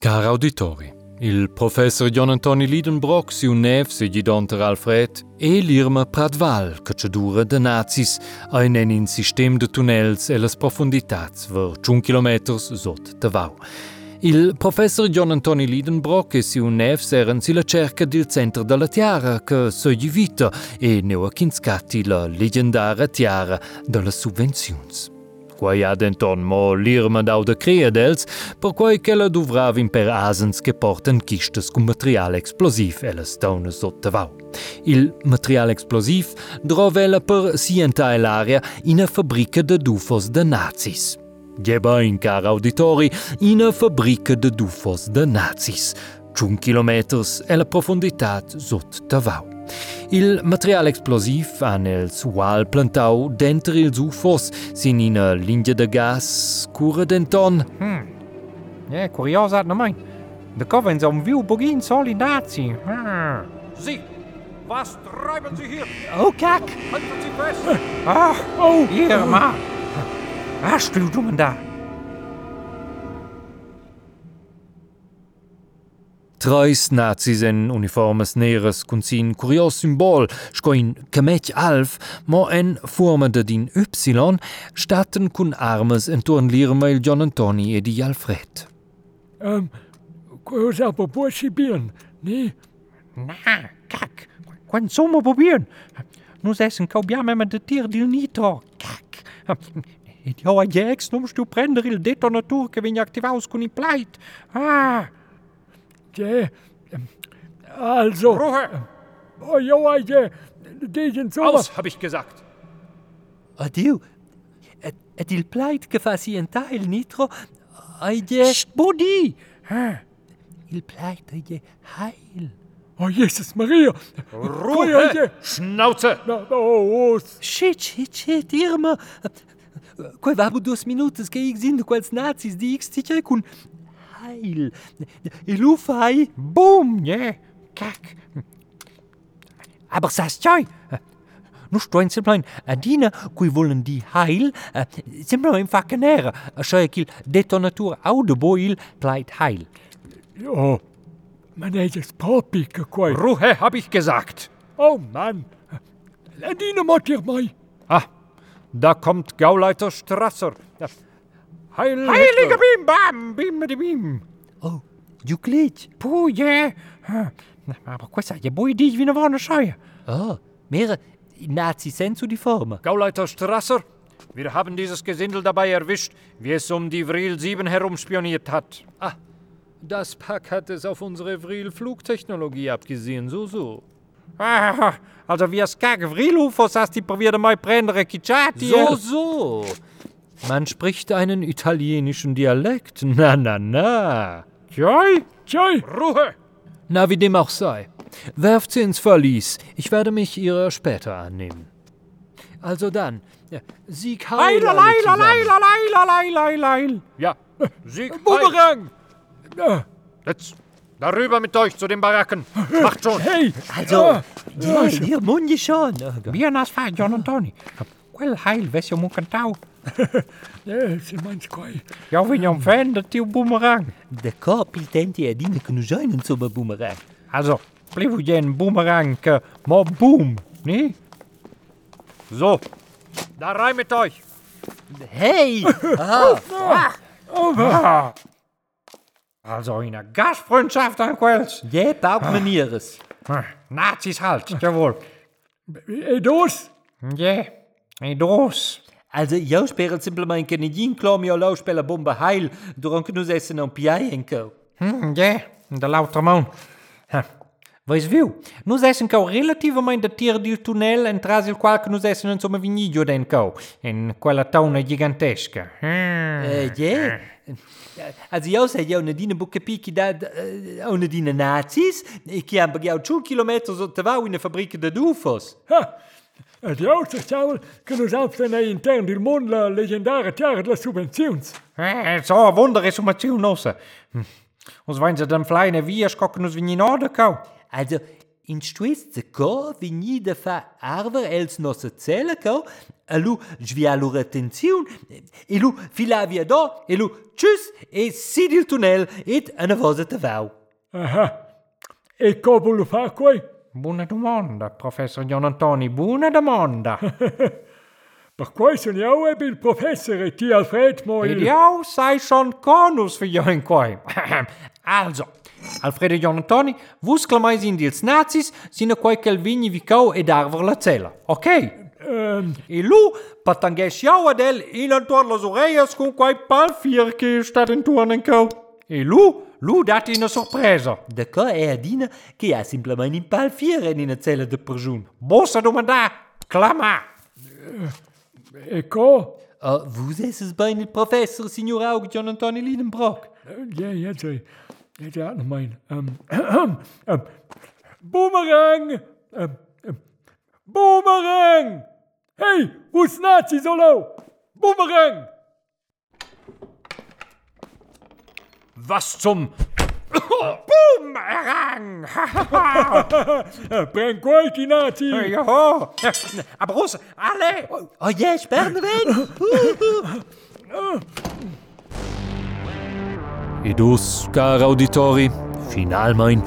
Cari auditori, il professor John Antoni Lidenbrock si unev se gidonter Alfred e l'Irma Pradval, cacciadura de nazis, ein in sistem de tunnels e las profunditats ver 1 km sot de vau. Il professor John Antoni Lidenbrock e si unev seren si la cerca del centro della tiara che so vita e neu a kinskati la legendara tiara della subvenzions. Quai ha denton mo l'irma dau de creadels, per quai che la duvravin per asens che portan kistes con material explosiv e la stone sotto vau. Il material explosiv drovela per sienta l'aria in a fabbrica de dufos de nazis. Geba in car auditori in a fabbrica de dufos de nazis. 1 km e la profondità sotto tavau. Il material explosiv han els ual plantau denter ils ufos sin een linie de gas cura denton. Hmm. Yeah, curiosat na mai. De kovens om viu bogin nazi. Hmm. Zie, was treiben sie hier? Oh, kijk. Halten ze vast. Ah, oh. Hier, maar. Waar daar? Treis nazis en uniformes neres cun sin curios symbol, sco in camec alf, mo en forma de din Y, statten cun armes entorn l'irma il John Antoni e di Alfred. Um, cosa può si bien, ne? Na, kak. Quan sommo probieren. Nus essen kaubiame met de tier dil nitro. Kak. Et jo a jex nums du prender il detonatur che vegn activaus cun i pleit. Ah, Ja, also. Ruhe! Oh, ja, ja, diesen Sommer. Aus, habe ich gesagt! Adieu. Il pleit che fassi un tail nitro. Aide. Budi. Il pleit aide heil. Oh, Jesus Maria. Ruhe! Schnauze! Na, oh, oh, Shit, shit, shit, Irma. Quai vabu dos minutos che ich sind quels nazis di ich stiche cun heil. Il ufai. Boom, ja. Kak. Aber sas tjoi. Nu stoin simplein a dina cui volen di heil, uh, simplein facanera, a schaia qu'il detonatur audoboil pleit heil. ja. Man hat es Papi gequai. Ruhe, habe ich gesagt! Oh, Mann. Ladine macht ihr mal. Ah, da kommt Gauleiter Strasser. Heil Heiliger Bim, bam, bim, de bim. Oh, you glitch. Puh, ja. Aber questa je boi di wie ne vorne schaia. Oh, mere nazi sensu di forma. Gauleiter Strasser, wir haben dieses Gesindel dabei erwischt, wie es um die Vril 7 herum spioniert hat. Ah, das Pack hat es auf unsere Vril-Flugtechnologie abgesehen, so so. Ah, also wie es kak vrilufos hast die probierte mai prendere kicciati. So, so. Man spricht einen italienischen Dialekt. Na, na, na. Tjoi. Tjoi. Ruhe! Na, wie dem auch sei. Werft sie ins Verlies. Ich werde mich ihrer später annehmen. Also dann, Sieg heil, leila, zusammen. leila, leila, leila, leila. Ja, Sieg, heil. Bumerang. Ah, Jetzt, darüber mit euch zu den Baracken. Macht schon! Hey. Also, ja, ihr Munde schon. Oh, Gott. Bien as fa, John Antoni. Quel heil vesio mu cantau. ja, ze meint koi. Ja, vind je hem fijn, dat die boemerang? De kapitein die dienen kunnen zijn zo'n boemerang. Also, blijf je een boemerang, eh, maar boom, nee? Zo, daar rij met euch. Hey! Oh, ah. Also in der Gastfreundschaft dan Quels. Je ah. manier is. Ah, nazis halt, jawoon. Een dos. Ja, een Eidos. Also jouspegel simplement ken e din klom jo lauspeller bombe heil, durante nous essen an Piai enko. Hm, ja, de lauter Maun. Weis viu? Nus essen cau relativament da tir dil tunnel en tras il qual che nus essen in somma vinidio den cau, in quella tauna gigantesca. Mm. Eh. Also sei que una dina bucca picchi da äh, una dina nazis e che han bagiau 2 km sotto vau in una fabbrica da dufos. Ha! Als je se zouden, kunnen nos absen a intern dil mond de legendara Het las subvenziuns. Eh, so a wondere Summaziun nossa. Ons wein se den fleine Wierskocken us vin in Orde kau. Also, in Stuizze ko vin ni de fa arver els nossa zelle kau, alu svia lur attenziun, elu fila via do, elu tschüss e sidil tunnel et ana vosa te vau. Aha, e co volu fa quei? Bună domanda, professor John Antoni, bună domanda! Par quai sono io e il professore ti Alfred Moil? Il jau sei schon conus für join quai. also, Alfredo John Antoni, vus clamais in dils nazis, sine quai calvini vicau e darvor la cella, ok? Um. E lu patanghesch jau ad el in antuar las orejas con quai che sta stat intuornen cau. E lu lui dati una sorpresa. De co è Adina che ha semplicemente impalfiere in una cella di persoon. Mossa domanda, clama. E co? Uh, eh, vous esses bene il professor, signor Aug, John Antonio Lidenbrock. Ja, ja, sorry. Ja, ja, nog mijn. Boomerang! Um, um, Boomerang! Hey, hoe snaat je zo Boomerang! Was zum... Boomerang! Bring quai die Nazi! Joho! Aber Rosa, alle! Oh ja, sperren wen! E dus, car auditori, finalmein,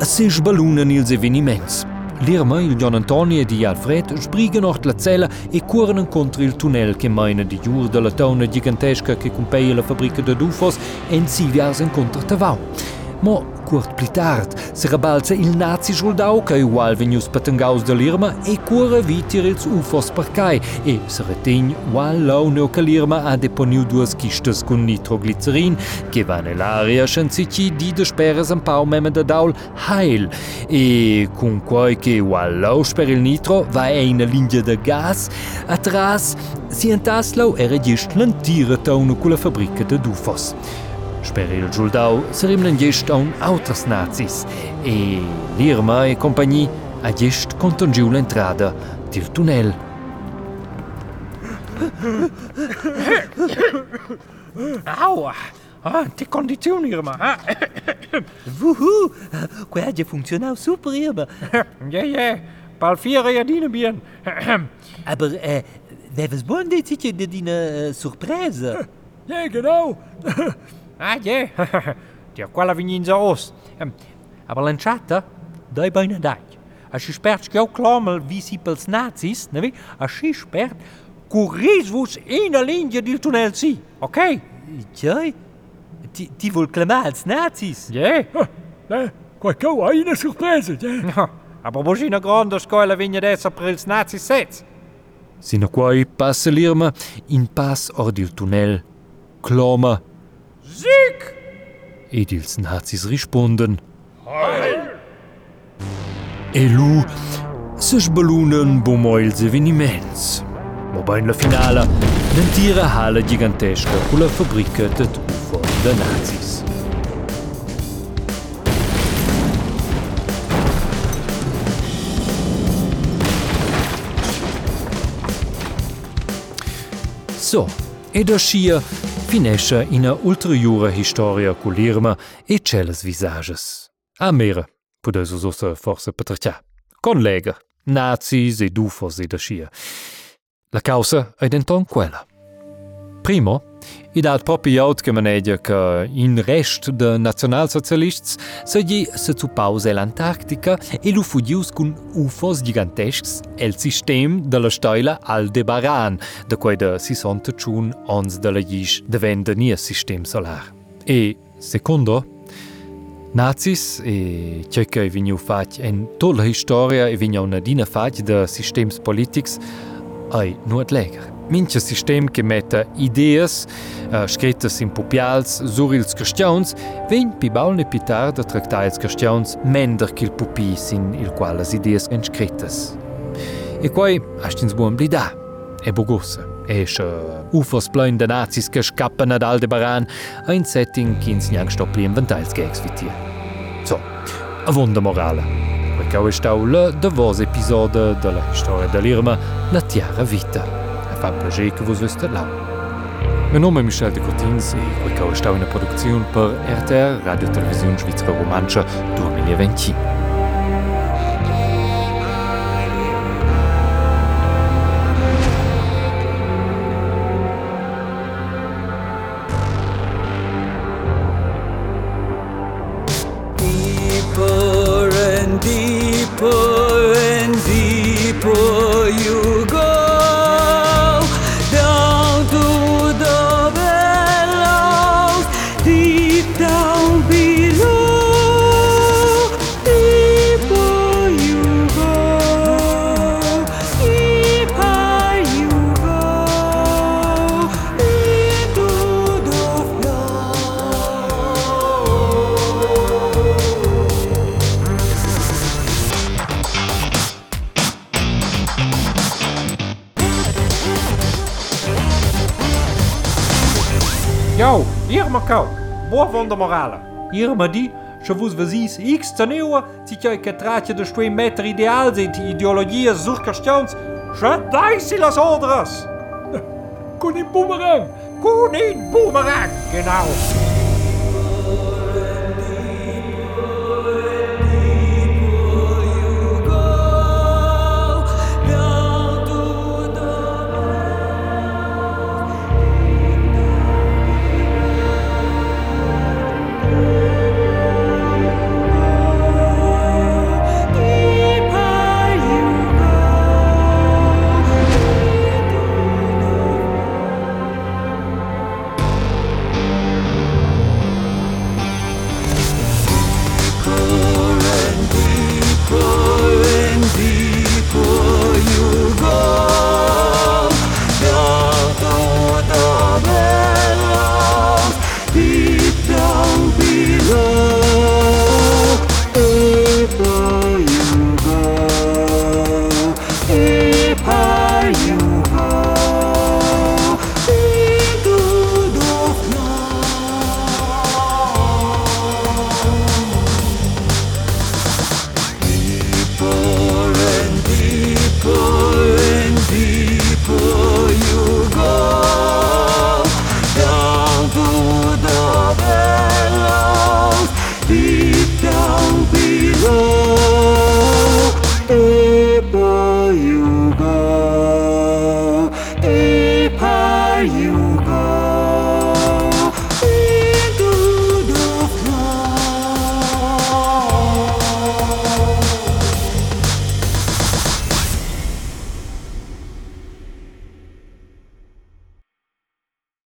si sbalunan ils eveniments. L'Irma, il John Antoni e di Alfred sbrigan ort la cella e cuoran contro il tunnel che maina di giur della tauna gigantesca che compeia la fabbrica de Dufos e in Siviars incontra Tavau. Mo, curt pli tard, se rabalza il nazi soldau che ugual venius patangaus de l'Irma e cura vitir ils ufos per cai. E se retegn ual lau neo che l'Irma ha deponiu duas kistas con nitroglicerin che va nell'aria scienzici di de speras un pau meme da daul heil e con quai che ual lau sper il nitro va e una linea de gas. Atras si antaslau era gist l'antira tauna con la fabbrica de Dufos. Sper il giuldau sarimnen gest aun autras nazis e l'Irma e compagni a gest contongiu l'entrada del tunnel. Aua! Ah, die Kondition, Irma. Ah. Wuhu! Qua ha già funzionato super, Irma. Ja, ja. Palfiere ja dienen bien. Aber, äh, was buon dit sicher de dine uh, Surprise? Ja, genau! Ah, ja. Die quella vigninza os. Ehm, Aber l'entrata, Dai beina dai. a si spert jau klamel visi pels nazis, ne vi? A si spert curis vus in a linea del tunnel si, ok? Tjai? Ti, ti vuol clamare als Nazis? Ja. Ne, qua co ha una sorpresa, ja? Aber wo una grande scola vigna dessa per ils nazis sets? Sino quai passa l'Irma in pass or del tunnel. Cloma Sieg! ed ils nazis risponden. E lu se sbalunan bumo ils eveniments. Ma ben la finala, l'entira hala gigantesca con la fabbrica de UFO de nazis. So, ed ascia finesce ina ulteriura historia cu l'Irma e celles visages. A mera, pudesu sosa forse patrcia. Con lega, nazis ed ufos ed ascia. La causa è denton quella. Primo, i dat propi jaut che manegia che in rest de nationalsocialists segli se zu pausa l'Antarctica e lu fugius cun ufos gigantescs el sistem de la stoila Aldebaran, de quei de 60 chun ons de la gish devent de nia sistem solar. E, secondo, Nazis e ciò che vegnu fac en tutta la historia e vegnu nadina fac de sistems politics ai nuot leger. Mincha sistem che metta ideas uh, scrittas in pupials sur ils questiuns vegn pi baulne pi tard a tractar ils questiuns mender qu'il pupi sin il qualas ideas en scrittas. E quai astins buon blida. E bogussa. E sche ufos plein de nazis che scappan ad Aldebaran a in setting kins niang stopli inventails gags vitier. So, a vonda morale. Perché ho stau le de vos episode de la storia dell'Irma, la tiara vita. fa Pagé que vos leste là. Me nome Michel de Cotins e quei cao stau una produziun per RTR Radio Televisiun Schweizer Romanscher 2020. Hier, Macau, boven de morale. Hier, Madi, je vous vezis x ten eeuwe, zit jij ketraatje de twee meter ideaal zijn die ideologieën zoekerstjans, je ze las odras. Koning Boomerang. Koning Boomerang, genau. Koning Boomerang. Oh.